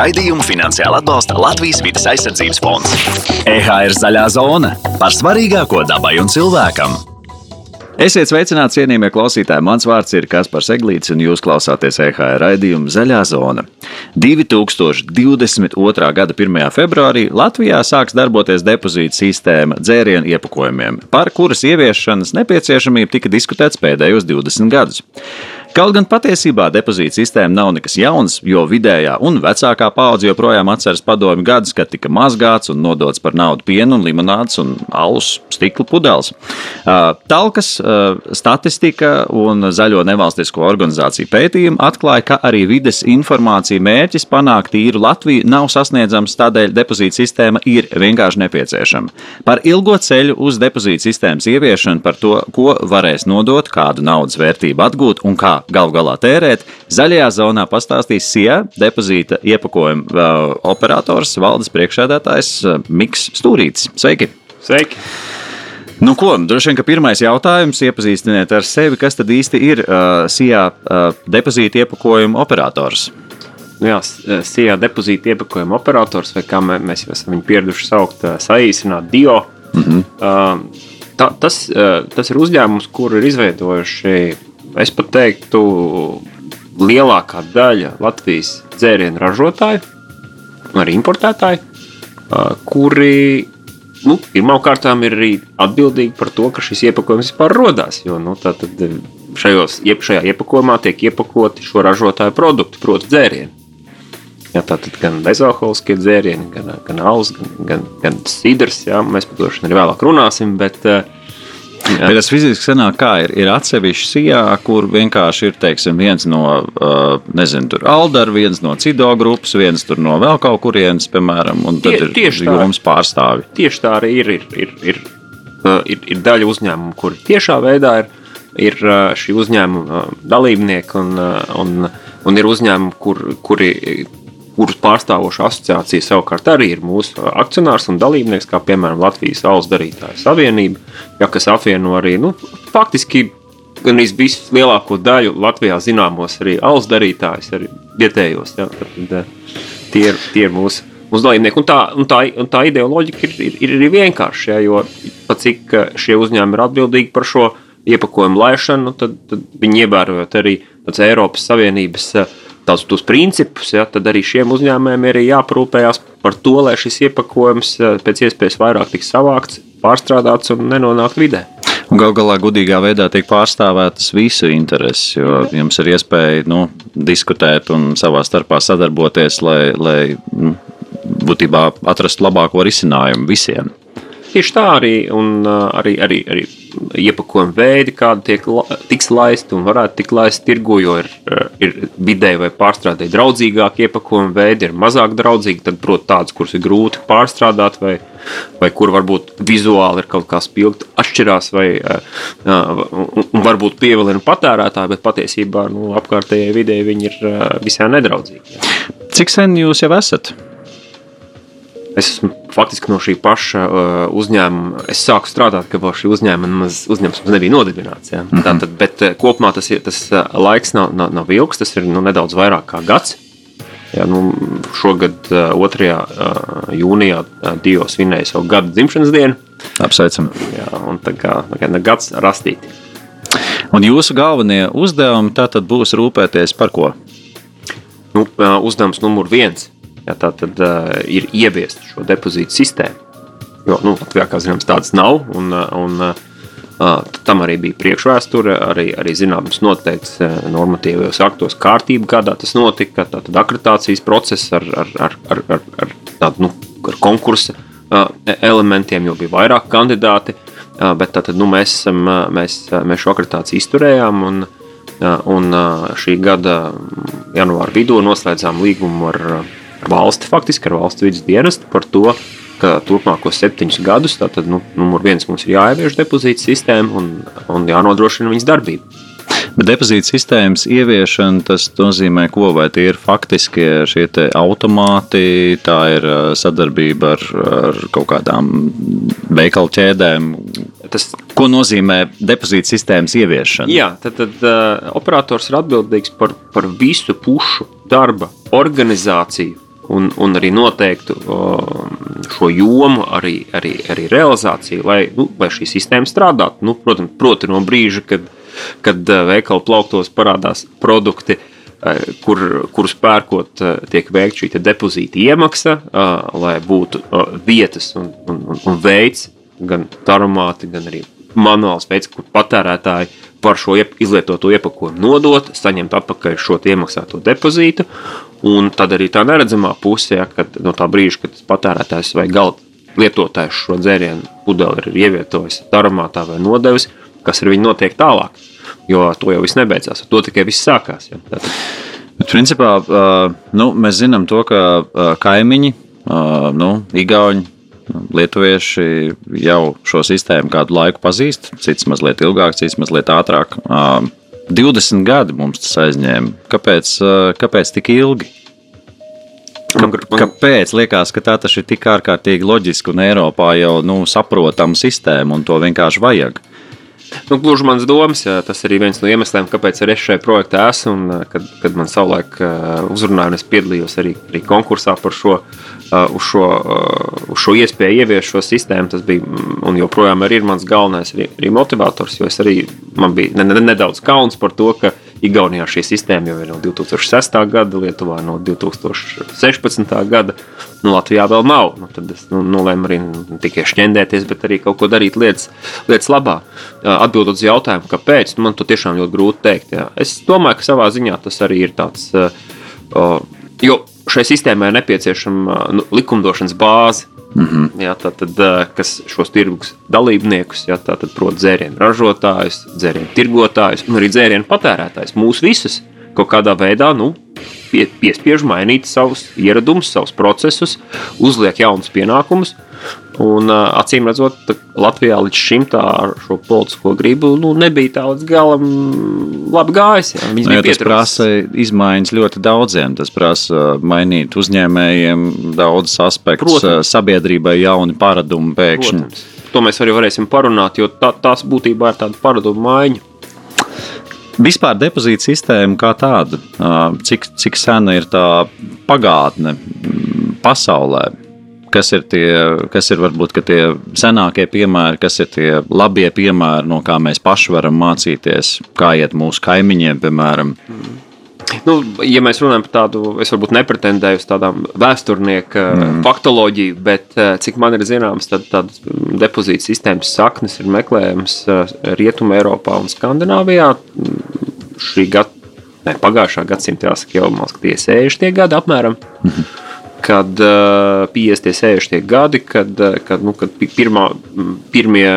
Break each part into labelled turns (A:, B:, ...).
A: Raidījumu finansiāli atbalsta Latvijas vidas aizsardzības fonds.
B: EHR zaļā zona par svarīgāko dabai un cilvēkam. Esiet sveicināti, cienījamie klausītāji. Mans vārds ir Kaspars Eglīts, un jūs klausāties EHR raidījumu Zaļā zona. 2022. gada 1. februārī Latvijā sāks darboties depozīta sistēma dzērienu iepakojumiem, par kuras ieviešanas nepieciešamību tika diskutēts pēdējos 20 gadus. Kaut gan patiesībā depozīta sistēma nav nekas jauns, jo vidējā un vecākā paudze joprojām atceras padomju gadus, kad tika mazgāts un nodots par naudu pienu, un limonādes un alus stikla pudeles. Talkas statistika un zaļo nevalstisko organizāciju pētījumi atklāja, ka arī vides informācija mērķis panākt tīru Latviju nav sasniedzams, tādēļ depozīta sistēma ir vienkārši nepieciešama. Par ilgo ceļu uz depozīta sistēmas ieviešanu, par to, ko varēs nodot, kādu naudas vērtību atgūt un kā galu galā tērēt. Zaļajā zonā pastāstīs SIA depozīta iepakojuma operators, valdes priekšsēdētājs Miks Stūrītis. Sveiki!
C: Sveiki!
B: Nu, ko, droši vien, ka pirmais jautājums iepazīstiniet ar sevi, kas tad īsti ir uh, SIA uh, depozīta iepakojuma operators.
C: Nu jā, SIA depozīta iepakojuma operators, vai kā mēs jau esam pieraduši saukt, saīsināt DIO. Mm -hmm. uh, ta, tas, tas ir uzņēmums, kur ir izveidojuši es pat teiktu, lielākā daļa Latvijas dzērienu ražotāju, arī importētāju, kuri nu, pirmkārt ir arī atbildīgi par to, ka šis iepakojums vispār radās. Jo nu, šajos, šajā iepakojumā tiek iepakoti šo ražotāju produkti, proti, dzērieni. Jā, tātad gan bezalkoholiskie dzērieni, gan, gan alus, gan, gan, gan sidrs. Jā, mēs par to arī vēlāk runāsim. Bet, uh,
B: Jā. Bet tas fiziski sanāk, kā ir, ir atsevišķi sijā, kur vienkārši ir teiksim, viens no, nezinu, tur Aldara, viens no Cido grupas, viens tur no vēl kaut kurienes, piemēram, un tad Tie, ir joms pārstāvi.
C: Tieši tā arī ir. ir, ir, ir, ir, ir daļa uzņēmumu, kur tiešā veidā ir, ir šī uzņēmuma dalībnieki, un, un, un ir uzņēmumi, kur, kuri kurus pārstāvoša asociācija savukārt arī ir mūsu akcionārs un dalībnieks, kā piemēram Latvijas Alus darītāju savienība, ja, kas apvieno arī nu, faktiski gan visu lielāko daļu Latvijā zināmos arī alus darītājus, arī vietējos. Ja, tad, eh, tie, ir, tie ir mūsu, mūsu dalībnieki. Un tā, un tā, un tā ideoloģija ir, ir, ir, ir vienkārša, ja, jo pat cik eh, šie uzņēmumi ir atbildīgi par šo iepakojumu laišanu, tad, tad viņi ievērojot arī Eiropas Savienības uh, tādus tos principus, ja, tad arī šiem uzņēmējiem ir jāparūpējas par to, lai šis iepakojums eh, pēc iespējas vairāk tiks savākts, pārstrādāts un nenonākt vidē.
B: Galu galā gudīgā veidā tiek pārstāvētas visu intereses, jo jums ir iespēja nu, diskutēt un savā starpā sadarboties, lai, lai nu, būtībā atrastu labāko risinājumu visiem.
C: Tieši tā arī, un arī, arī, arī iepakojuma veidi, kādi tiek, tiks laisti un varētu tikt laisti tirgu, jo ir, ir vidēji vai pārstrādāti draudzīgāki iepakojuma veidi, ir mazāk draudzīgi, tad, protams, tāds, kurus ir grūti pārstrādāt vai, vai kur varbūt vizuāli ir kaut kā spilgti, atšķirās vai un varbūt pievilina patērētāju, bet patiesībā nu, apkārtējai videi viņi ir visai nedraudzīgi.
B: Cik sen jūs jau esat?
C: Es esmu faktiski no šī paša uh, uzņēmuma. Es sāku strādāt, kad vēl šī uzņēmuma uzņēmums nebija nodibināts. Ja? Mm -hmm. Tātad, bet uh, kopumā tas, tas uh, laiks nav, nav, nav ilgs, tas ir nu, nedaudz vairāk kā gads. Ja, nu, šogad, uh, 2. Uh, jūnijā, uh, Dievs svinēja savu gada dzimšanas dienu.
B: Apsveicam.
C: Jā, un tā kā, tā kā gads rastīt.
B: Un jūsu galvenie uzdevumi tātad būs rūpēties par ko?
C: Nu, uh, uzdevums numur viens ja, tā tad uh, ir ieviest šo depozītu sistēmu. Jo, nu, Latvijā, kā zināms, tādas nav, un, un uh, tam arī bija priekšvēsture, arī, arī zināms noteikts normatīvajos aktos kārtība, kādā tas notika, tātad akreditācijas process ar, ar, ar, ar, ar, ar, tādu, nu, ar konkursa uh, elementiem, jo bija vairāk kandidāti, uh, bet tātad, nu, mēs, esam, mēs, mēs šo akreditāciju izturējām, un, un šī gada janvāra vidū noslēdzām līgumu ar valsti, faktiski ar valsts vidas dienestu par to, ka turpmākos septiņus gadus tātad, nu, numur viens mums ir jāievieš depozīta sistēma un, un jānodrošina viņas darbība.
B: Bet depozīta sistēmas ieviešana, tas nozīmē, ko vai tie ir faktiski šie automāti, tā ir sadarbība ar, ar kaut kādām veikalu ķēdēm. Tas, ko nozīmē depozīta sistēmas ieviešana?
C: Jā, tad, tad uh, operators ir atbildīgs par, par visu pušu darba organizāciju un, un arī noteiktu šo jomu, arī, arī, arī realizāciju, lai, nu, lai šī sistēma strādātu. Nu, protams, proti no brīža, kad, kad veikalu plauktos parādās produkti, kur, kurus pērkot, tiek veikta šī depozīta iemaksa, lai būtu vietas un, un, un veids, gan taromāti, gan arī manuāls veids, kur patērētāji var šo izlietoto iepakojumu nodot, saņemt atpakaļ šo iemaksāto depozītu. Un tad arī tā neredzamā pusē, ja, kad no tā brīža, kad patērētājs vai gala lietotājs šo dzērienu pudeli ir ievietojis aromātā vai nodevis, kas ar viņu notiek tālāk. Jo to jau viss nebeidzās, ar to tikai viss sākās. Ja. Tātad.
B: Bet, principā, nu, mēs zinām to, ka kaimiņi, nu, Igauni, Lietuvieši jau šo sistēmu kādu laiku pazīst, cits mazliet ilgāk, cits mazliet ātrāk. 20 gadi mums tas aizņēma. Kāpēc, kāpēc tik ilgi? Kāpēc liekas, ka tā tas ir tik ārkārtīgi loģiski un Eiropā jau nu, saprotama sistēma un to vienkārši vajag?
C: Nu, gluži mans domas, jā, tas ir viens no iemesliem, kāpēc es šajā projektā esmu. Un, kad, kad man savulaik uzrunāja, un es piedalījos arī, arī konkursā par šo uz šo, uz šo iespēju ieviest šo sistēmu. Tas bija un joprojām ir mans galvenais arī, arī motivators, jo es arī man bija ne, ne, nedaudz kauns par to, ka Igaunijā šī sistēma jau ir no 2006. gada, Lietuvā no 2016. gada. Nu, Latvijā vēl nav. Nu, tad es nu, nolēmu arī ne tikai šķendēties, bet arī kaut ko darīt lietas, lietas labā. Atbildot uz jautājumu, kāpēc, nu, man to tiešām ļoti grūti pateikt. Jā. Es domāju, ka savā ziņā tas arī ir tāds. Uh, jo šai sistēmai ir nepieciešama nu, likumdošanas bāze. Mm -hmm. jā, tātad, kas šos tirgus dalībniekus, jā, tātad, proti, dzērienu ražotājus, dzērienu tirgotājus un arī dzērienu patērētājus, mūs visus kaut kādā veidā nu, pie, piespiež mainīt savus ieradumus, savus procesus, uzliek jaunus pienākumus. Un, acīm redzot, Latvijā līdz šim tā ar šo politisko gribu nu, nebija tā līdz galam labi gājis. Jā.
B: Nu, ja tas prasa izmaiņas ļoti daudziem. Tas prasa mainīt uzņēmējiem daudzus aspektus, Protams. sabiedrībai jauni paradumi pēkšņi. Protams.
C: To mēs arī varēsim parunāt, jo tā, tās būtībā ir tāda paradumu maiņa.
B: Vispār depozīta sistēma kā tāda, cik, cik sena ir tā pagātne pasaulē? Kas ir tie, kas ir varbūt tie senākie piemēri, kas ir tie labie piemēri, no kā mēs paši varam mācīties, kā iet mūsu kaimiņiem, piemēram.
C: Nu, ja mēs runājam par tādu, es varbūt nepretendēju uz tādām vēsturnieku mm. faktoloģiju, bet eh, cik man ir zināms, tad tādas depozīta sistēmas saknes ir meklējams eh, Rietumē, Eiropā un Skandināvijā. Šī gada, ne, pagājušā gadsimta jāsaka jau, tie 60 gadi apmēram. Mm -hmm kad uh, 50, 60 gadi, kad, uh, kad, nu, kad pirmā, pirmie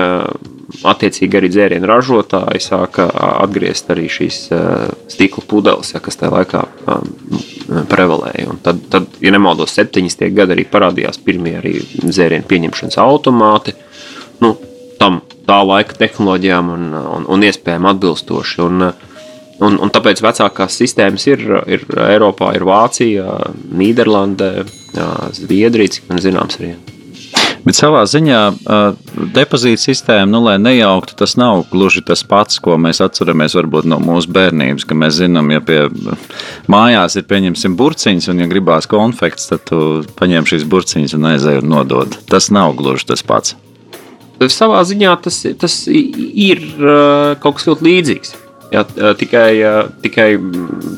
C: attiecīgi arī dzērienu ražotāji sāka atgriezt arī šīs uh, stikla pudeles, ja, kas tajā laikā um, prevalēja. Un tad, tad, ja nemaldos, 70 gadi arī parādījās pirmie arī dzērienu pieņemšanas automāti. Nu, tam tā laika tehnoloģijām un, un, un iespējām atbilstoši. Un, uh, Un, un tāpēc vecākās sistēmas ir, ir Eiropā, ir Vācija, Nīderlande, Zviedrija, cik man zināms, arī.
B: Bet savā ziņā depozīta sistēma, nu, lai nejauktu, tas nav gluži tas pats, ko mēs atceramies varbūt, no mūsu bērnības. Mēs zinām, ja pie mājās ir pieņemsim burciņas, un, ja gribās konfekts, tad tu paņem šīs burciņas un aizēj un nodod. Tas nav gluži tas pats.
C: Savā ziņā tas, tas ir kaut kas ļoti līdzīgs. Jā, tikai, tikai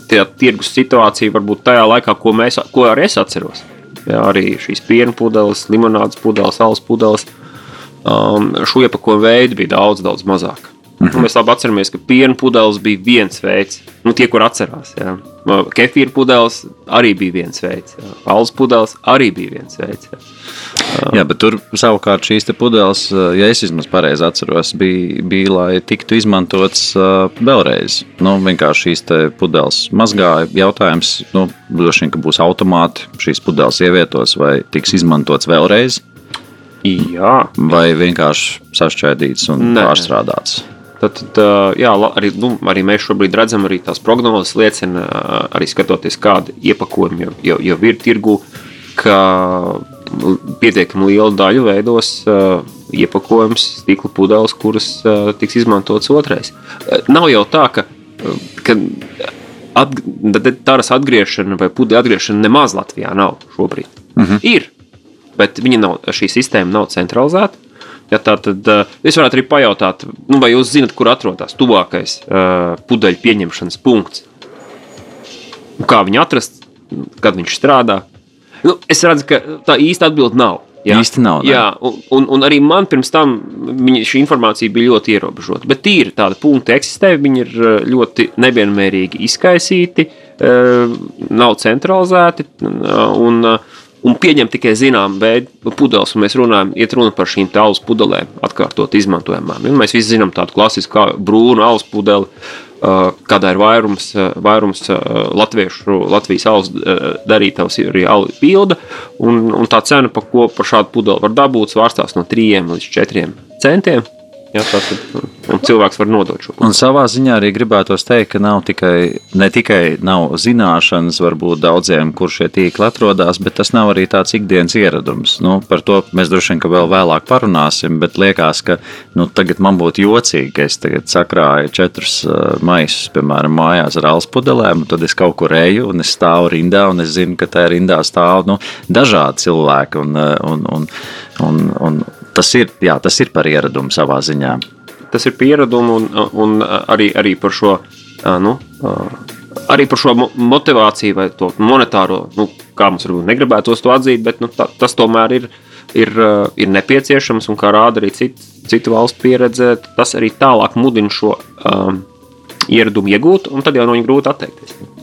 C: tā tirgus situācija varbūt tajā laikā, ko, mēs, ko arī es atceros. Jā, arī šīs piena pudeles, limonādes pudeles, salas pudeles. Um, šo iepakojumu veidu bija daudz, daudz mazāk. Mm -hmm. Mēs labi atceramies, ka piena pudeles bija viens veids. Nu, tie, kur atcerās, jā. kefīra pudeles arī bija viens veids. Alus pudeles arī bija viens veids. Jā.
B: Jā, bet tur savukārt šīs pudeles, ja es vismaz pareizi atceros, bija, bija lai tiktu izmantotas vēlreiz. Nu, vienkārši šīs pudeles mazgāja. Jautājums, nu, droši vien, ka būs automāti šīs pudeles ievietos vai tiks izmantotas vēlreiz.
C: Jā.
B: Vai vienkārši sašķēdīts un Nē. pārstrādāts.
C: Tad, tad jā, arī, nu, arī mēs šobrīd redzam, arī tās prognozes liecina, arī skatoties, kāda iepakojuma jau, jau, jau ir tirgu, ka pietiekami lielu daļu veidos uh, iepakojums, stikla pudeles, kuras uh, tiks izmantotas otrais. Nav jau tā, ka, ka At, tāras atgriešana vai pudeļa atgriešana nemaz Latvijā nav šobrīd. -huh. Ir, bet viņa nav, šī sistēma nav centralizēta. Ja tā tad uh, es varētu arī pajautāt, nu, vai jūs zinat, kur atrodas tuvākais uh, pudeļu pieņemšanas punkts? Un kā viņu atrast, kad viņš strādā? Nu, es redzu, ka tā īsta atbilde nav.
B: Jā, īsti nav. Ne?
C: Jā, un, un, un arī man pirms tam viņa, šī informācija bija ļoti ierobežota. Bet tīri tādi punkti eksistē, viņi ir ļoti nevienmērīgi izkaisīti, nav centralizēti. Un, un pieņem tikai zināmu veidu pudeles, un mēs runājam, iet runa par šīm alus pudelēm, atkārtot izmantojamām. Un mēs visi zinām tādu klasisku brūnu alus pudeli, kādā ir vairums, vairums latviešu, Latvijas alus darītājs, arī alus pilda. Un, un tā cena, par ko par šādu pudeli var dabūt, svārstās no 3 līdz 4 centiem. Ja, tātad, un cilvēks var nodot šo
B: pusi. Un savā ziņā arī gribētos teikt, ka nav tikai, ne tikai nav zināšanas, varbūt daudziem, kur šie tīkli atrodas, bet tas nav arī tāds ikdienas ieradums. Nu, par to mēs droši vien vēl vēlāk parunāsim, bet liekas, ka nu, tagad man būtu jocīgi, ka es tagad sakrāju četrus maisus, piemēram, mājās ar alus pudelēm, un tad es kaut kur eju un es stāvu rindā, un es zinu, ka tajā rindā stāv nu, dažādi cilvēki. Un, un, un, un, un, tas ir, jā, tas ir par ieradumu savā ziņā.
C: Tas ir pieradumu un, un arī, arī par šo. Nu, Arī par šo motivāciju vai to monetāro, nu, kā mums varbūt negribētos to atzīt, bet nu, tā, tas tomēr ir, ir, ir nepieciešams. Un kā rāda arī cit, citu valstu pieredze, tas arī tālāk mudina šo um, ieradumu iegūt, un tad jau no viņa grūti atteikties.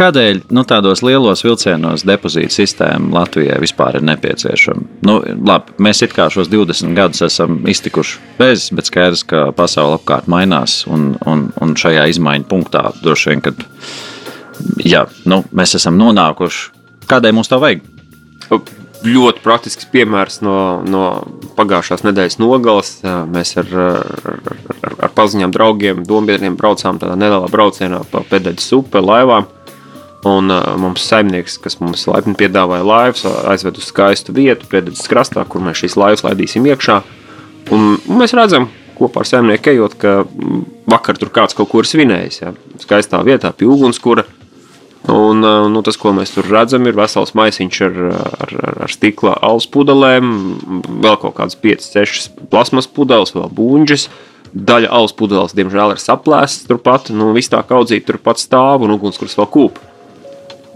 B: Kādēļ nu, tādos lielos vilcienos depozīta sistēma Latvijai vispār ir nepieciešama? Nu, labi, mēs it kā šos 20 gadus esam iztikuši bez, bet skaidrs, ka pasaule apkārt mainās un, un, un šajā izmaiņu punktā droši vien, kad jā, nu, mēs esam nonākuši. Kādēļ mums tā vajag?
C: Ļoti praktisks piemērs no, no pagājušās nedēļas nogales. Mēs ar, ar, ar, ar paziņām draugiem, dombiedriem braucām tādā nelielā braucienā pa pēdējā upe laivām Un uh, mums saimnieks, kas mums laipni piedāvāja laivas, aizved uz skaistu vietu, pēdējā krastā, kur mēs šīs laivas laidīsim iekšā. Un, un mēs redzam, kopā ar saimnieku ejot, ka vakar tur kāds kaut ko ir svinējis. Ja, skaistā vietā, pie ugunskura. Un, nu, tas, ko mēs tur redzam, ir vesels maisiņš ar, ar, ar, stikla alus pudelēm, vēl kaut kādas 5, 6 plasmas pudeles, vēl buļģis. Daļa alus pudeles, diemžēl, ir saplēstas turpat. Nu, viss tā kaudzīta turpat stāv un ugunskurs vēl kūp.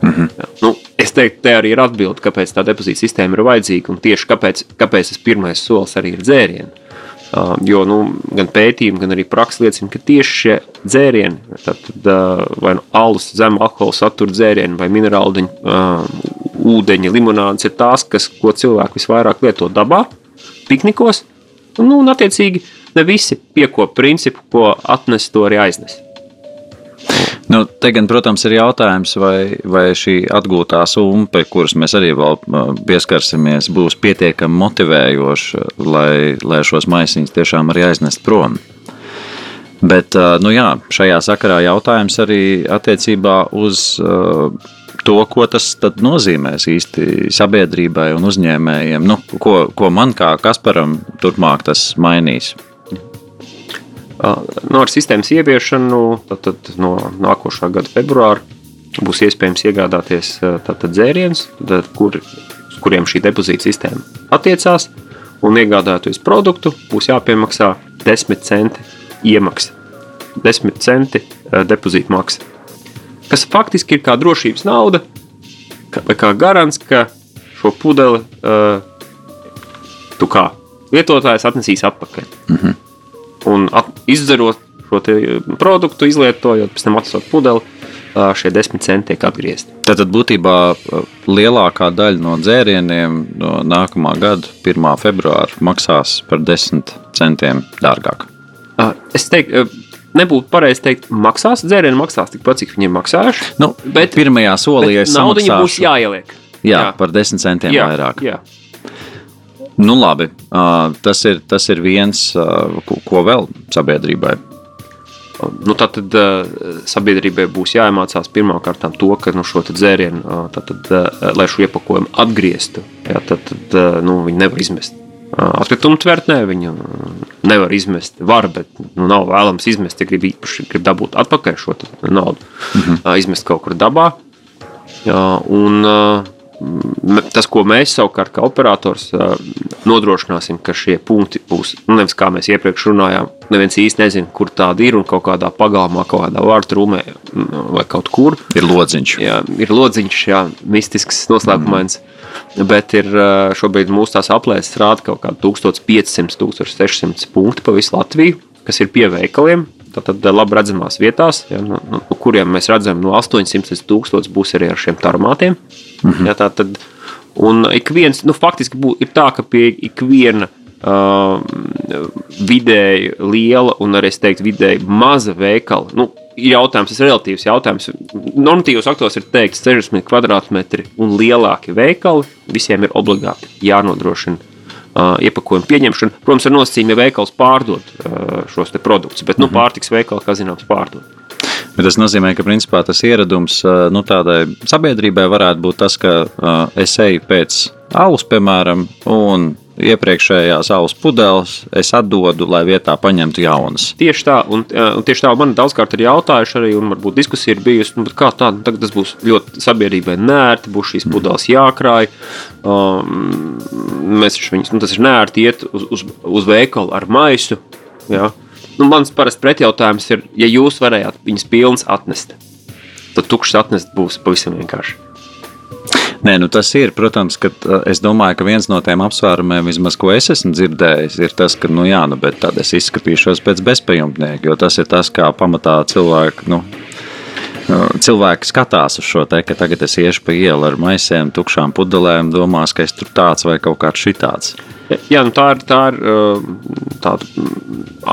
C: Mm -hmm. nu, es teiktu, te arī ir atbilde, kāpēc tā depozīta sistēma ir vajadzīga un tieši kāpēc, kāpēc tas pirmais solis arī ir dzērieni. Uh, jo nu, gan pētījumi, gan arī praksa liecina, ka tieši šie dzērieni, tad, uh, vai nu alus, zemu alkohola satura dzērieni, vai minerālu uh, ūdeņa, limonādes, ir tās, kas, ko cilvēki visvairāk lieto dabā, piknikos. Nu, un, attiecīgi, ne visi piekop principu, ko atnes, to arī aiznes.
B: Nu, te gan, protams, ir jautājums, vai, vai šī atgūtā summa, pie kuras mēs arī vēl pieskarsimies, būs pietiekami motivējoša, lai, lai šos maisiņus tiešām arī aiznest prom. Bet nu jā, šajā sakarā jautājums arī attiecībā uz to, ko tas nozīmēs īsti sabiedrībai un uzņēmējiem. Nu, ko, ko man kā Kasparam turpmāk tas mainīs?
C: No ar sistēmas ieviešanu tad, tad no nākošā gada februāra būs iespējams iegādāties tātad dzērienus, tad, kur, uz kuriem šī depozīta sistēma attiecās. Un iegādājoties produktu, būs jāpiemaksā 10 centi iemaksa. 10 centi depozīta maksa. Kas faktiski ir kā drošības nauda, vai kā garants, ka šo pudeli uh, tu kā lietotājs atnesīs atpakaļ. Mm -hmm un izdzerot šo produktu, izlietojot, pēc tam atstot pudeli, šie desmit centi tiek atgriezti.
B: Tātad būtībā lielākā daļa no dzērieniem no nākamā gada 1. februāra maksās par 10 centiem dārgāk.
C: Es teiktu, nebūtu pareizi teikt, maksās dzērieni, maksās tikpat, cik viņi ir maksājuši.
B: Nu, bet pirmajā solī
C: ir naudiņa būs jāieliek.
B: Jā, jā, par 10 centiem
C: jā,
B: vairāk.
C: Jā.
B: Nu, labi, tas ir, tas ir viens, ko, vēl sabiedrībai.
C: Nu, tad uh, sabiedrībai būs jāiemācās pirmkārt to, ka nu, šo dzērienu, tad, lai šo iepakojumu atgrieztu, jā, tad, tad nu, viņi nevar izmest. Atkritumu tvertnē viņu nevar izmest. Var, bet nu, nav vēlams izmest, ja grib īpaši grib dabūt atpakaļ šo naudu. Mhm. Izmest kaut kur dabā. Jā, un, tas, ko mēs savukārt kā operators nodrošināsim, ka šie punkti būs, nu, nevis kā mēs iepriekš runājām, neviens īsti nezina, kur tāda ir un kaut kādā pagalmā, kaut kādā vārtrūmē vai kaut kur.
B: Ir lodziņš.
C: Jā, ir lodziņš, jā, mistisks, noslēpumains. Mm. Bet ir šobrīd mūsu tās aplēses rāda kaut kādi 1500, 1600 punkti pa visu Latviju, kas ir pie veikaliem. Tātad labi redzamās vietās, ja, no, no kuriem mēs redzam no 800 līdz 1000 būs arī ar šiem tarmātiem. Mm -hmm. ja, tā tad, un ik viens, nu, faktiski bū, ir tā, ka pie ikviena uh, vidēji liela un arī, es teiktu, vidēji maza veikala, nu, ir jautājums, tas ir relatīvs jautājums. Normatīvos aktos ir teikts 60 kvadrātmetri un lielāki veikali, visiem ir obligāti jānodrošina iepakojumu pieņemšanu. Protams, ar nosacījumu, ja veikals pārdod šos produktus, bet nu, mhm. pārtiks veikali, kā zināms, pārdod.
B: Bet tas nozīmē, ka principā, tas ieradums nu, tādai sabiedrībai varētu būt tas, ka es eju pēc alus, piemēram, un iepriekšējās alus pudeles es atdodu, lai vietā paņemtu jaunas.
C: Tieši tā, un, un tieši tā man daudzkārt ir jautājuši arī, un varbūt diskusija ir bijusi, nu, kā tā, nu, tas būs ļoti sabiedrībai nērti, būs šīs pudeles jākrāj. Um, mēs viņus, nu, tas ir nērti iet uz, uz, uz veikalu ar maisu. Ja? Nu, mans parasti pretjautājums ir, ja jūs varējāt viņus pilnas atnest, tad tukšs atnest būs pavisam vienkārši.
B: Nē, nu tas ir. Protams, ka es domāju, ka viens no tiem apsvērumiem, vismaz, ko es esmu dzirdējis, ir tas, ka, nu, jā, nu, bet tad es izskatīšos pēc bezpajumtnieka, jo tas ir tas, kā pamatā cilvēki, nu, cilvēki skatās uz šo te, ka tagad es iešu pa ielu ar maisiem, tukšām pudelēm, domās, ka es tur tāds vai kaut kāds šitāds.
C: Jā, nu tā ir, tā ir tāda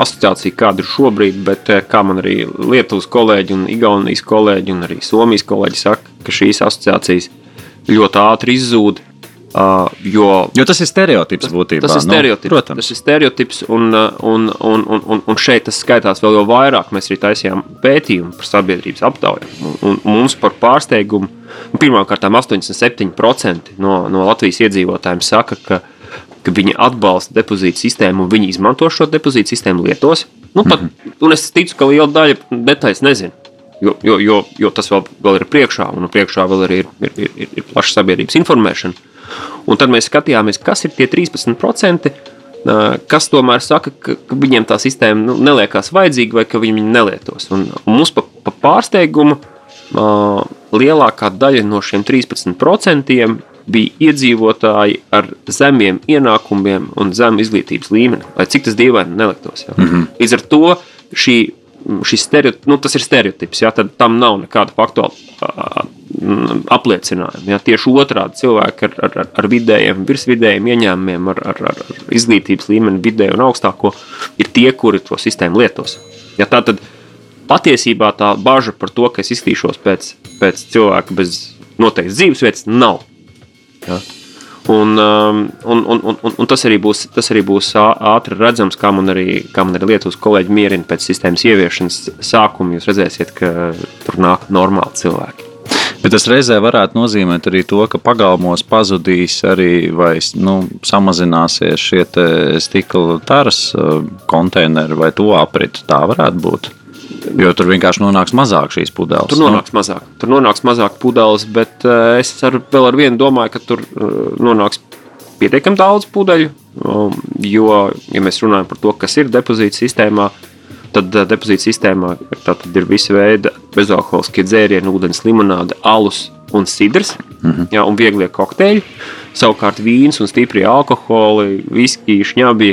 C: asociācija, kāda ir šobrīd, bet kā man arī Lietuvas kolēģi, un Igaunijas kolēģi un arī Somijas kolēģi saka, ka šīs asociācijas ļoti ātri izzūd. Uh, jo,
B: jo tas ir stereotips būtībā.
C: Tas ir nu, stereotips. Nu, protams. tas ir stereotips un, un, un, un, un šeit tas skaitās vēl vairāk. Mēs arī taisījām pētījumu par sabiedrības aptaujām. Mums par pārsteigumu, nu, pirmkārt, 87% no, no Latvijas iedzīvotājiem saka, ka ka viņi atbalsta depozītu sistēmu un viņi izmanto šo depozītu sistēmu lietos. Nu, pat, mm -hmm. Un es ticu, ka liela daļa detaļas nezina. Jo, jo, jo, jo tas vēl, vēl ir priekšā, un priekšā vēl arī ir, ir, ir, ir, plaša sabiedrības informēšana. Un tad mēs skatījāmies, kas ir tie 13%, kas tomēr saka, ka, ka viņiem tā sistēma nu, neliekās vajadzīga vai ka viņi viņu nelietos. Un, un mums pa, pa pārsteigumu lielākā daļa no šiem 13% bija iedzīvotāji ar zemiem ienākumiem un zemu izglītības līmeni. Lai cik tas dīvaini neliktos. Mm -hmm. Līdz ar to šī, šis stereotips, nu, tas ir stereotips, ja? tad tam nav nekāda faktuāla apliecinājuma. Ja? Tieši otrādi cilvēki ar, ar, ar vidējiem, virsvidējiem ieņēmumiem, ar, ar, ar izglītības līmeni vidēju un augstāko, ir tie, kuri to sistēmu lietos. Ja? Tā tad patiesībā tā bažas par to, ka es izskatīšos pēc, pēc cilvēka bez noteiktas dzīvesvietas, nav. Ja? Un, um, un, un, un, un tas, arī būs, tas arī būs ātri redzams, kā man arī, kā man arī Lietuvas kolēģi mierina pēc sistēmas ieviešanas sākuma. Jūs redzēsiet, ka tur nāk normāli cilvēki.
B: Bet tas reizē varētu nozīmēt arī to, ka pagalmos pazudīs arī vai nu, samazināsies šie stikla taras uh, konteineri vai to apritu. Tā varētu būt. Jo tur vienkārši nonāks mazāk šīs pudeles.
C: Tur nonāks nu? mazāk, tur nonāks mazāk pudeles, bet uh, es ar, vēl ar vienu domāju, ka tur uh, nonāks pietiekami daudz pudeļu. Um, jo, ja mēs runājam par to, kas ir depozīta sistēmā, tad uh, depozīta sistēmā ir visi veidi bezalkoholiskie dzērieni, ūdens, limonāde, alus un sidrs mm -hmm. jā, un vieglie kokteļi. Savukārt vīns un stipri alkoholi, viskija, šņabi.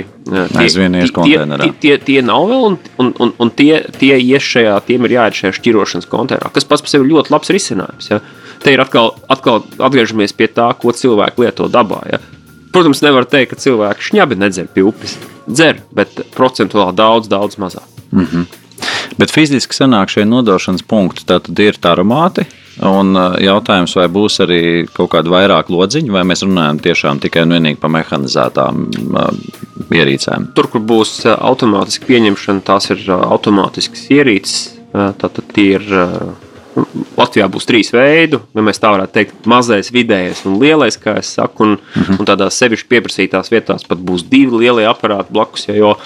B: Aizvien ies konteinerā.
C: Tie, tie, tie nav vēl, un, un, un, un tie, tie ies šajā, tiem ir jāiet šajā šķirošanas konteinerā, kas pats par sevi ļoti labs risinājums. Ja? Te ir atkal, atkal atgriežamies pie tā, ko cilvēki lieto dabā. Ja? Protams, nevar teikt, ka cilvēki šņabi nedzer pie upes. Dzer, bet procentuāli daudz, daudz mazāk. Mm -hmm.
B: Bet fiziski sanāk šie nodošanas punkti, tad ir taromāti, Un uh, jautājums, vai būs arī kaut kāda vairāk lodziņa, vai mēs runājam tiešām tikai un vienīgi par mehanizētām uh, ierīcēm?
C: Tur, kur būs uh, automātiska pieņemšana, tās ir automātiskas ierīces. Tātad tie ir. Latvijā būs trīs veidi, ja mēs tā varētu teikt, mazais, vidējais un lielais, kā es saku, un, uh mhm. -huh. un tādās sevišķi pieprasītās vietās pat būs divi lielie aparāti blakus. Ja, jo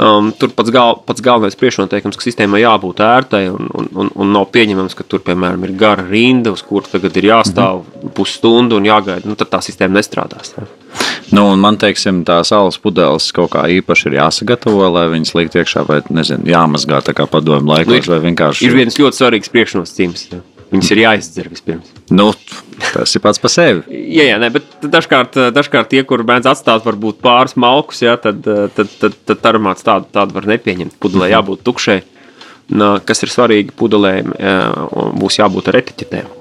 C: Um, tur pats, gal, pats galvenais priekšnoteikums, ka sistēmai jābūt ērtai un, un, un, un nav pieņemams, ka tur, piemēram, ir gara rinda, uz kuru tagad ir jāstāv mm -hmm. pusstundu un jāgaida. Nu, tad tā sistēma nestrādās. Tā.
B: Nu, man teiksim, tā saules pudeles kaut kā īpaši ir jāsagatavo, lai viņas likt iekšā, vai nezinu, jāmazgā tā kā padomju laikos, nu, ir, vai vienkārši.
C: Ir viens ļoti svarīgs priekšnosacījums. Viņas ir jāizdzer vispirms.
B: Nu, tas ir pats par sevi.
C: jā, jā, nē, bet dažkārt, dažkārt tie, kur mēdz atstāt varbūt pāris malkus, jā, tad, tad, tad, tad aromāts tādu, tādu var nepieņemt. Pudelē mhm. jābūt tukšai. Kas ir svarīgi, pudelēm būs jābūt ar etiķetēm.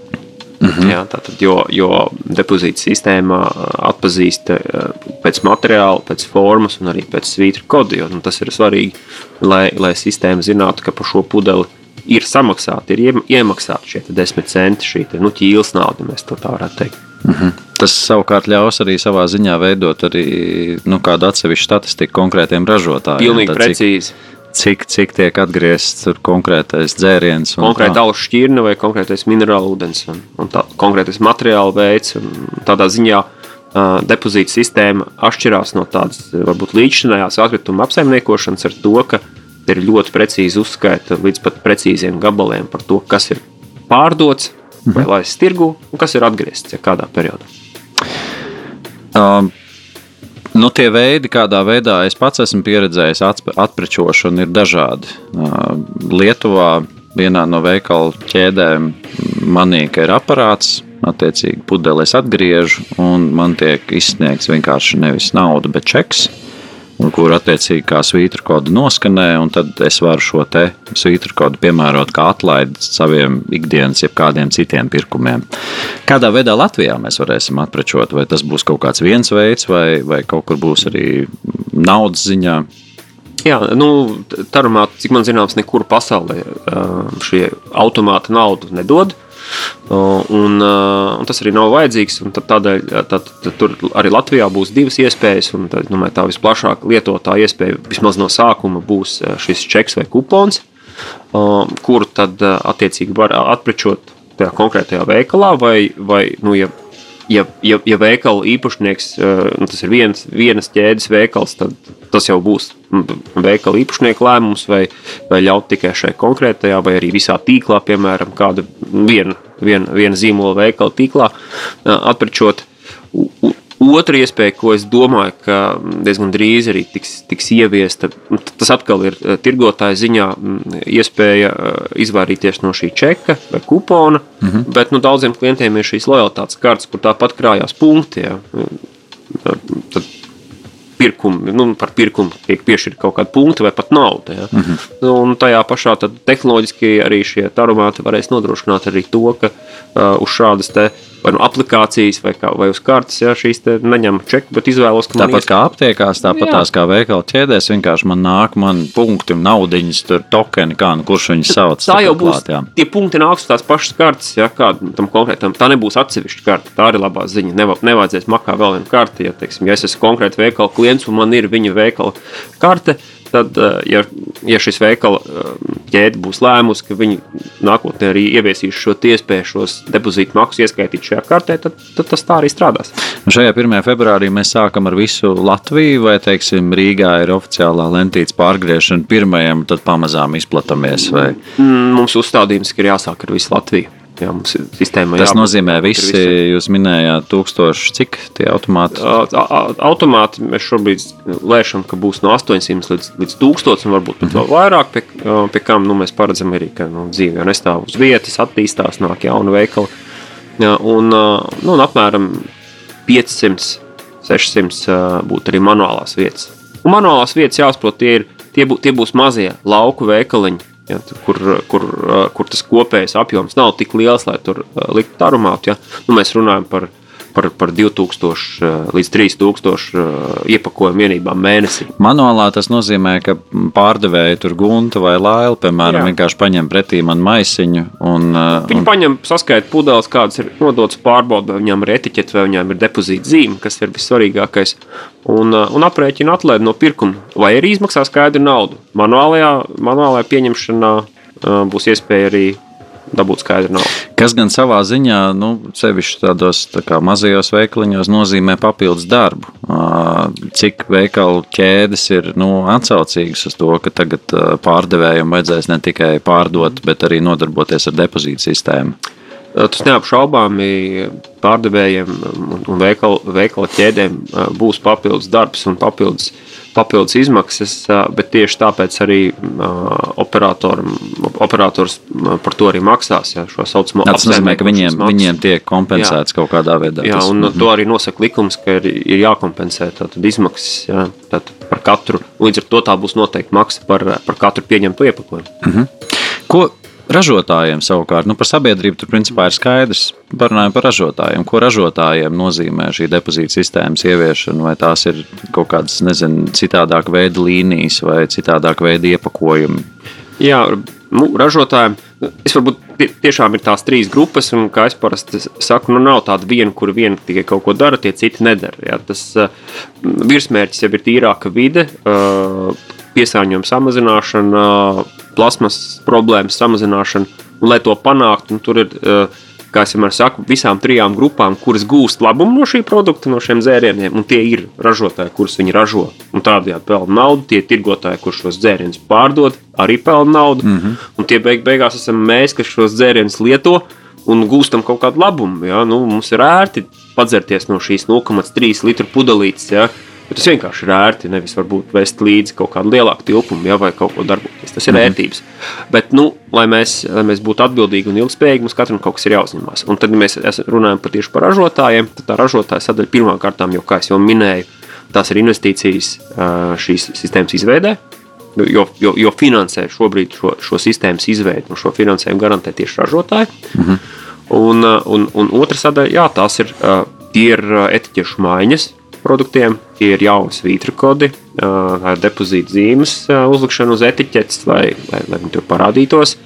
C: Mm -hmm. Jā, tātad, jo, jo depozīta sistēma atpazīst pēc materiāla, pēc formas un arī pēc svītra kodu. Jo, nu, tas ir svarīgi, lai, lai sistēma zinātu, ka par šo pudeli ir samaksāti, ir iemaksāti šie desmit centi, šī te, nu, ķīles nauda, mēs to tā varētu teikt.
B: Mm -hmm. Tas savukārt ļaus arī savā ziņā veidot arī nu, kādu atsevišķu statistiku konkrētiem ražotājiem.
C: Pilnīgi Tad, precīzi.
B: Cik, cik tiek atgriezts konkrētais dzēriens.
C: Konkrēti auga šķirne vai konkrētais minerālu ūdens un, un tā, konkrētais materiāla veids. Tādā ziņā uh, depozīta sistēma atšķirās no tādas varbūt līdzinājās atkrituma apsaimniekošanas ar to, ka ir ļoti precīzi uzskaita līdz pat precīziem gabaliem par to, kas ir pārdots mhm. vai laists tirgu un kas ir atgriezts ja kādā periodā.
B: Um. Nu, tie veidi, kādā veidā es pats esmu pieredzējis atprečošanu, ir dažādi. Uh, Lietuvā vienā no veikalu ķēdēm manī ir aparāts, attiecīgi pudeles atgriežu, un man tiek izsniegts vienkārši nevis nauda, bet čeks kur attiecīgi kā svītra kodu noskanē, un tad es varu šo te svītra kodu piemērot kā atlaidi saviem ikdienas, jeb kādiem citiem pirkumiem. Kādā veidā Latvijā mēs varēsim atprečot, vai tas būs kaut kāds viens veids, vai, vai kaut kur būs arī naudas ziņā?
C: Jā, nu, tarumā, cik man zināms, nekur pasaulē šie automāti naudu nedod. Uh, Un, un tas arī nav vajadzīgs. Tādēļ tad, tad, tur arī Latvijā būs divas iespējas. Un, tad, domāju, tā visplašāk lietotā iespēja vismaz no sākuma būs šis čeks vai kupons, kuru tad attiecīgi var atprečot tajā konkrētajā veikalā vai, vai nu, ja ja, ja, ja veikala īpašnieks, nu, tas ir viens, vienas ķēdes veikals, tad tas jau būs veikala īpašnieka lēmums, vai, vai ļaut tikai šai konkrētajā, vai arī visā tīklā, piemēram, kāda viena, viena, viena zīmola veikala tīklā atprečot. Otra iespēja, ko es domāju, ka diezgan drīz arī tiks, tiks ieviesta, tas atkal ir eh, tirgotāja ziņā iespēja eh, izvairīties no šī čeka vai kupona, mm -hmm. bet nu, daudziem klientiem ir šīs lojalitātes kartes, kur tāpat krājās punkti. Ja. Tad pirkumu, nu, par pirkumu tiek piešķirta kaut kāda punkta vai pat nauda. Ja. Mm -hmm. Un tajā pašā tehnoloģiski arī šie tarumāti varēs nodrošināt arī to, ka uh, uz šādas te vai no aplikācijas, vai, kā, vai uz kartes, ja šīs neņem čeku, bet izvēlos,
B: ka tāpat kā aptiekās, tāpat jā. tās kā veikala ķēdēs, vienkārši man nāk, man punkti, naudiņas, tur tokeni, kā nu kurš viņus sauc.
C: Tā jau būs, klāt, jā. tie punkti nāks uz tās pašas kartes, ja kāda tam konkrētam, tā nebūs atsevišķa karte, tā arī labā ziņa, Neva, nevajadzēs makā vēl vienu karti, ja, teiksim, ja es esmu konkrēti veikala klients un man ir viņa veikala karte, tad, eh, ja, ja šis veikala eh, ķēde būs lēmusi, ka viņi nākotnē arī ieviesīs šo iespēju šos depozītu maksus ieskaitīt šajā kartē, tad, tad tas tā arī strādās.
B: Un šajā 1. februārī mēs sākam ar visu Latviju, vai teiksim, Rīgā ir oficiālā lentītes pārgriešana pirmajam, tad pamazām izplatāmies? Vai?
C: Mm, mums uzstādījums ir jāsāk ar visu Latviju. Jā, mums ir sistēma.
B: Tas jābūt, nozīmē, ka visi, visi, jūs minējāt, tūkstoši, cik tie automāti?
C: Automāti mēs šobrīd lēšam, ka būs no 800 līdz, līdz 1000, un varbūt pat mm -hmm. vēl vairāk, pie, pie kam nu, mēs paredzam arī, ka nu, dzīve jau nestāv uz vietas, attīstās, nāk jauni veikali. Jā, un, nu, un apmēram 500, 600 būtu arī manuālās vietas. Un manuālās vietas jāsaprot, tie, ir, tie, bū, tie būs mazie lauku veikaliņi Ja, kur, kur, kur tas kopējais apjoms nav tik liels, lai tur liktu aromātu. Ja. Nu, mēs runājam par par, par 2000 eh, līdz 3000 eh, iepakojumu vienībām mēnesī.
B: Manuālā tas nozīmē, ka pārdevēja tur gunta vai laila, piemēram, Jā. vienkārši paņem pretī man maisiņu. Un,
C: eh, Viņi un... paņem saskaita pudeles, kādas ir nodotas pārbaudē, vai viņām ir etiķete, vai viņām ir depozīta zīme, kas ir vissvarīgākais. Un, un aprēķina atlaidi no pirkuma, vai arī izmaksā skaidru naudu. Manuālajā, manuālajā pieņemšanā būs iespēja arī dabūt skaidru naudu.
B: Kas gan savā ziņā, nu, sevišķi tādos tā mazajos veikaliņos, nozīmē papildus darbu. cik veikalu ķēdes ir nu, atsaucīgas uz to, ka tagad pārdevējiem vajadzēs ne tikai pārdot, bet arī nodarboties ar depozītu sistēmu?
C: Tas neapšaubāmi pārdevējiem un veikalu, veikalu ķēdēm būs papildus darbs un papildus, papildus izmaksas, bet tieši tāpēc arī operators par to arī maksās. Ja,
B: Tas nozīmē, ka viņiem, maksas. viņiem tiek kompensēts jā. kaut kādā veidā.
C: Jā, un tas, to arī nosaka likums, ka ir, ir jākompensē tātad izmaksas jā, tātad par katru. Līdz ar to tā būs noteikti maksa par, par katru pieņemtu iepakojumu.
B: Mhm. Ko Ražotājiem savukārt, nu, par sabiedrību tur principā ir skaidrs. Parunājot par ražotājiem, ko ražotājiem nozīmē šī depozīta sistēmas ieviešana, vai tās ir kaut kādas, nezinu, citādāka veida līnijas vai citādāka veida iepakojumi.
C: Jā, nu, ražotājiem. Es varbūt tiešām ir tās trīs grupas, un kā es parasti saku, nu nav tāda viena, kur viena tikai kaut ko dara, tie citi nedara. Jā. Tas uh, virsmērķis jau ir tīrāka vide, uh, piesārņojuma samazināšana, plasmas problēmas samazināšana. Un, lai to panāktu, tur ir, eh, kā jau vienmēr saku, visām trijām grupām, kuras gūst labumu no šī produkta, no šiem dzērieniem, un tie ir ražotāji, kurus viņi ražo. Un tādējādi pelna naudu, tie tirgotāji, kurš šos dzērienus pārdod, arī pelna naudu. Mm -hmm. Un tie beig beigās esam mēs, kas šos dzērienus lieto un gūstam kaut kādu labumu. Ja? Nu, mums ir ērti padzerties no šīs 0,3 litru pudelītes. Ja? Bet tas vienkārši ir ērti. Nevis varbūt vest līdzi kaut kādu lielāku tilpumu, ja, vai kaut ko darboties. Tas ir mm -hmm. ērtības. Bet, nu, lai, mēs, lai mēs būtu atbildīgi un ilgspējīgi, mums katram kaut kas ir jāuzņemās. Un tad, ja mēs runājam tieši par ražotājiem, tad tā ražotāja sadaļa pirmām kārtām, jau kā jau minēju, tās ir investīcijas šīs sistēmas izveidē. Jo, jo, jo finansē šobrīd šo, šo sistēmas izveidi un šo finansējumu garantē tieši ražotāji. Mm -hmm. un, un, un otra sadaļa, jā, tās ir, ir etiķešu maiņas, produktiem. Tie ir jauni svītru kodi, ir depozīta zīmes uzlikšana uz etiķetes, lai, lai, lai viņi tur parādītos.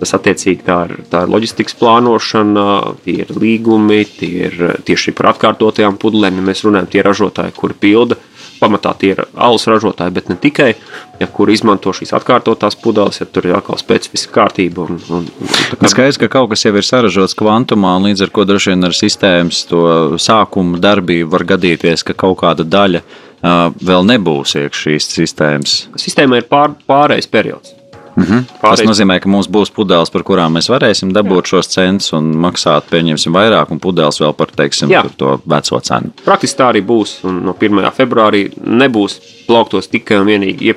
C: Tas attiecīgi tā ir, tā ir loģistikas plānošana, tie ir līgumi, tie ir tieši par atkārtotajām pudelēm. Ja mēs runājam, tie ražotāji, kuri pilda pamatā tie ir alus ražotāji, bet ne tikai, ja, kur izmanto šīs atkārtotās pudeles, ja tur ir atkal specifiska kārtība. Un, un, un,
B: kā... Skaidrs, ka kaut kas jau ir saražots kvantumā, un līdz ar to droši vien ar sistēmas to sākumu darbību var gadīties, ka kaut kāda daļa uh, vēl nebūs iekšā šīs sistēmas.
C: Sistēma ir pār, pārējais periods.
B: Mm -hmm. Pārēc... Tas nozīmē, ka mums būs pudeles, par kurām mēs varēsim dabūt Jā. šos centus un maksāt, pieņemsim, vairāk, un pudeles vēl par teiksim, to veco cenu.
C: Praktiski tā arī būs. Un no 1. februārī nebūs plauktos tikai un vienīgi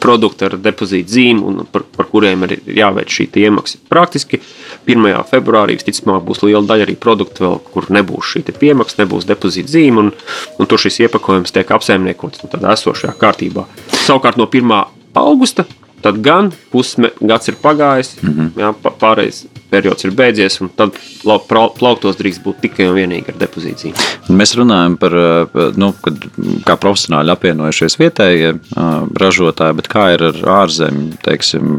C: produkti ar depozītu zīmi, par, par kuriem ir jāveic šī iemaksa. Praktiski 1. februārī visticamāk būs liela daļa arī produktu, vēl, kur nebūs šī piemaksa, nebūs depozīta zīme, un, un tur šis iepakojums tiek apsaimniekots nu, tādā esošajā kārtībā. Savukārt no 1. augusta Tad gan pusgads ir pagājis, mm -hmm. jā, pārējais periods ir beidzies, un tad plauktos drīkst būt tikai un vienīgi ar depozīciju.
B: Mēs runājam par, nu, kad, kā profesionāli apvienojušies vietējie ražotāji, bet kā ir ar ārzemju, teiksim,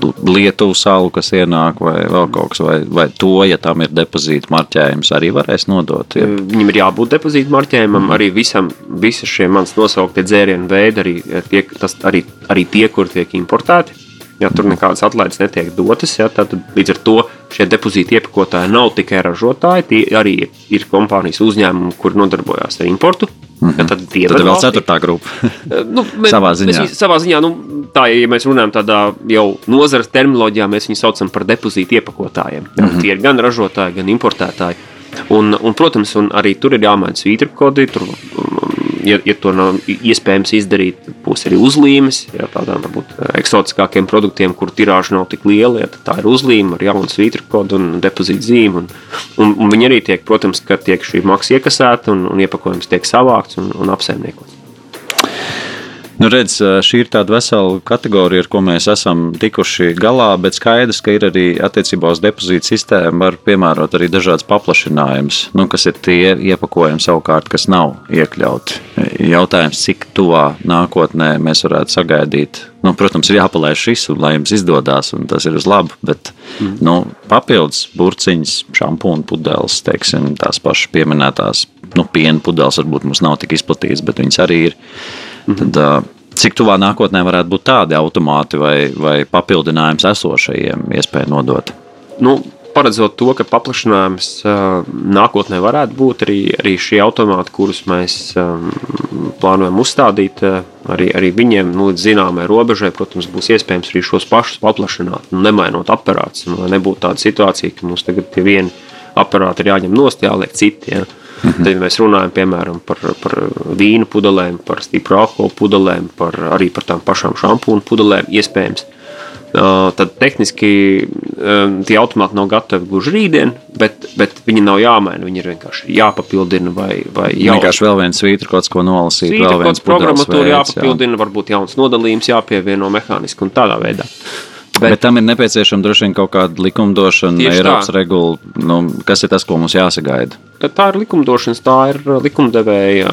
B: Lietuvu salu, kas ienāk, vai vēl kaut kas, vai, vai to, ja tam ir depozīta marķējums, arī varēs nodot? Ja?
C: Viņam ir jābūt depozīta marķējumam, mm. arī visam, visi šie manas nosauktie dzērienu veidi, arī, tie, tas, arī, arī tie, kur tiek importēti. Ja tur nekādas atlaides netiek dotas, ja, tad līdz ar to šie depozīti iepakotāji nav tikai ražotāji, tie arī ir kompānijas uzņēmumi, kur nodarbojās ar importu.
B: Mm -hmm. ja, tad tie tad ir vēl ceturtā grupa. nu, mēs, savā ziņā. Mēs,
C: savā ziņā nu, tā, ja mēs runājam tādā jau nozares terminoloģijā, mēs viņus saucam par depozītu iepakotājiem. Ja, mm -hmm. Tie ir gan ražotāji, gan importētāji. Un, un, protams, un arī tur ir jāmaina svītru kodi. Tur ja, ja to nav iespējams izdarīt, būs arī uzlīmes. Ja, tādām varbūt eksotiskākiem produktiem, kur tirāža nav tik liela, ja, tā ir uzlīme ar jaunu svītru kodu un depozītu zīmi. Un, un, un viņi arī tiek, protams, ka tiek šī maksa iekasēta un, un iepakojums tiek savākts un, un apsaimniekots.
B: Nu, redz, šī ir tāda vesela kategorija, ar ko mēs esam tikuši galā, bet skaidrs, ka ir arī attiecībā uz depozītu sistēmu var piemērot arī dažādas paplašinājumus, nu, kas ir tie iepakojumi savukārt, kas nav iekļauti. Jautājums, cik tuvā nākotnē mēs varētu sagaidīt. Nu, protams, ir jāpalaiž šis, un, lai jums izdodas, un tas ir uz labu. Bet mm. nu, papildus burciņas, šampūna pudeles, teiksim, tās pašas pieminētās nu, piena pudeles, varbūt mums nav tik izplatītas, bet viņas arī ir. Tad, cik tuvā nākotnē varētu būt tādi automāti vai, vai papildinājums esošajiem iespēju nodot?
C: Nu, paredzot to, ka paplašinājums nākotnē varētu būt arī, arī šie automāti, kurus mēs plānojam uzstādīt, arī, arī viņiem nu, līdz zināmai robežai, protams, būs iespējams arī šos pašus paplašināt, nu, nemainot aparātus. Lai nebūtu tāda situācija, ka mums tagad tie vieni aparāti ir jāņem nost, jāliek citi. Ja. Mhm. Tad, ja mēs runājam piemēram par, par vīnu pudelēm, par stipru alkoholu pudelēm, par, arī par tām pašām šampūnu pudelēm, iespējams, tad tehniski tie automāti nav gatavi gluži rītdien, bet, bet viņi nav jāmaina. Viņi ir vienkārši jāpapildina vai, vai
B: jau vienkārši vēl viens svītra, kaut ko nolasīt.
C: Svītra, vēl viens programmatūra jāpapildina, jā. varbūt jauns nodalījums jāpievieno mehāniski un tādā veidā.
B: Bet, bet tam ir nepieciešama droši vien kaut kāda likumdošana, Eiropas regula. Nu, kas ir tas, ko mums jāsagaida?
C: Tā ir likumdošanas, tā ir likumdevēja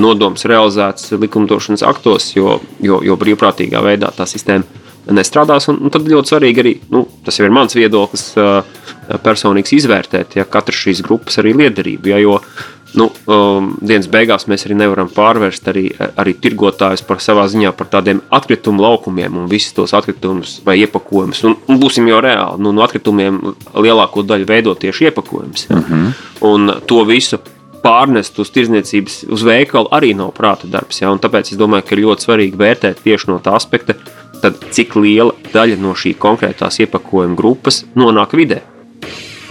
C: nodoms realizēts likumdošanas aktos, jo, jo, jo brīvprātīgā veidā tā sistēma nestrādās. Un, un tad ļoti svarīgi arī, nu, tas jau ir mans viedoklis, personīgs izvērtēt, ja katrs šīs grupas arī liederību. Ja, jo nu, um, dienas beigās mēs arī nevaram pārvērst arī, arī tirgotājus par savā ziņā par tādiem atkritumu laukumiem un visus tos atkritumus vai iepakojumus. Un, un būsim jau reāli, nu, no atkritumiem lielāko daļu veido tieši iepakojums. Uh mhm. -huh. Un to visu pārnest uz tirdzniecības, uz veikalu arī nav prāta darbs. Ja? Un tāpēc es domāju, ka ir ļoti svarīgi vērtēt tieši no tā aspekta, tad cik liela daļa no šī konkrētās iepakojuma grupas nonāk vidē.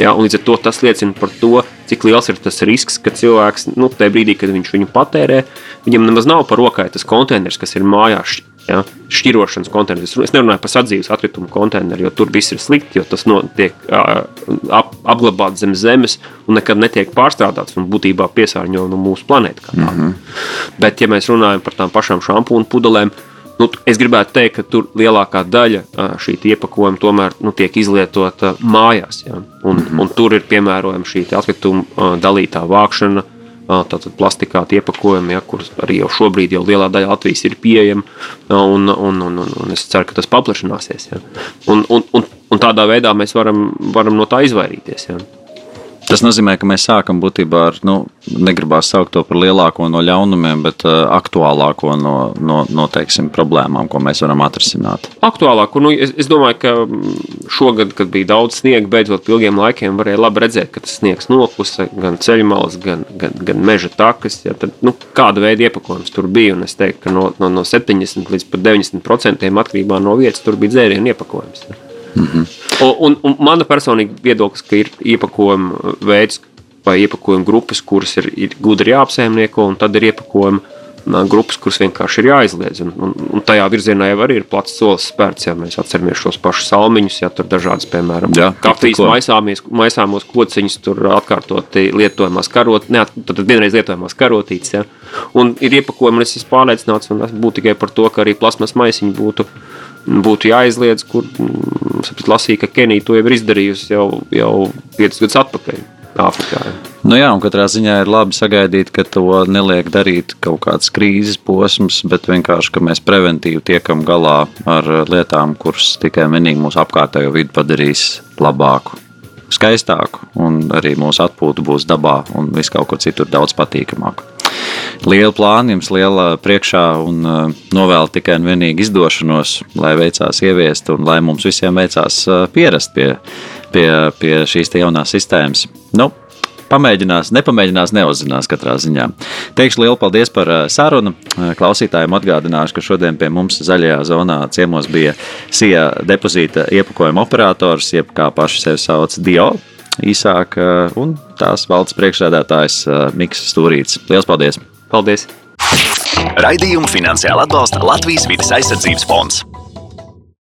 C: Ja, līdz ar to tas liecina par to, cik liels ir tas risks, ka cilvēks nu, tajā brīdī, kad viņš viņu patērē, viņam nemaz nav par rokai tas konteiners, kas ir mājās. Ja, šķirošanas konteineris. Es nerunāju par sadzīves atkritumu konteineru, jo tur viss ir slikti, jo tas tiek ap, apglabāts zem zemes un nekad netiek pārstrādāts un būtībā piesārņo no mūsu planētas. Mm -hmm. Bet, ja mēs runājam par tām pašām šampūnu pudelēm, Nu, es gribētu teikt, ka tur lielākā daļa šī iepakojuma tomēr nu, tiek izlietota mājās. Ja? Un, mm -hmm. un tur ir piemērojama šī atkrituma dalītā vākšana. Tātad plastikāta iepakojumi, ja, kurus arī jau šobrīd jau lielā daļa Latvijas ir pieejama. Un, un, un, un, un es ceru, ka tas paplašināsies. Ja. Un, un, un, un tādā veidā mēs varam, varam no tā izvairīties. Ja.
B: Tas nozīmē, ka mēs sākam būtībā ar, nu, negribās saukt to par lielāko no ļaunumiem, bet uh, aktuālāko no, no, no teiksim, problēmām, ko mēs varam atrisināt.
C: Aktuālāko, nu, es, es domāju, ka mm, šogad, kad bija daudz sniega, beidzot ilgiem laikiem, varēja labi redzēt, ka tas sniegs noklusa gan ceļu malas, gan, gan, gan meža takas. Ja, tad, nu, kāda veida iepakojums tur bija? Un es teiktu, ka no, no, no 70 līdz 90% atkarībā no vietas tur bija dzērienu iepakojums. Ja. Mm -hmm. Un, un, mana personīga viedoklis, ka ir iepakojuma veids vai iepakojuma grupas, kuras ir, ir gudri jāapsaimnieko, un tad ir iepakojuma grupas, kuras vienkārši ir jāizliedz. Un, un, un tajā virzienā jau arī ir plats solis spērts, ja mēs atceramies šos pašus salmiņus, ja tur dažādas, piemēram, kafijas maisāmos kociņus, tur atkārtoti lietojamās karot, ne, tad vienreiz lietojamās karotītes. Ja. Un ir iepakojumi, un es esmu pārliecināts, un es būtu tikai par to, ka arī plasmas maisiņi būtu būtu jāizliedz, kur mm, es lasīju, ka Kenija to jau ir izdarījusi jau, jau 5 gadus atpakaļ. Āfrikā.
B: Nu jā, un katrā ziņā ir labi sagaidīt, ka to neliek darīt kaut kāds krīzes posms, bet vienkārši, ka mēs preventīvi tiekam galā ar lietām, kuras tikai vienīgi mūsu apkārtējo vidi padarīs labāku skaistāku, un arī mūsu atpūta būs dabā un viss kaut kur citur daudz patīkamāk. Liela plāna jums liela priekšā un uh, novēl tikai un vienīgi izdošanos, lai veicās ieviest un lai mums visiem veicās uh, pierast pie, pie, pie šīs jaunās sistēmas. Nu, pamēģinās, nepamēģinās, neuzzinās katrā ziņā. Teikšu lielu paldies par uh, sarunu. Klausītājiem atgādināšu, ka šodien pie mums zaļajā zonā ciemos bija SIA depozīta iepakojuma operators, jeb kā paši sevi sauc Dio. Īsāk, uh, un tās valdes priekšsēdētājs Mikls Stūrīts. Lielas paldies!
C: Paldies!
A: Raidījumu finansiāli atbalsta Latvijas vidas aizsardzības fonds.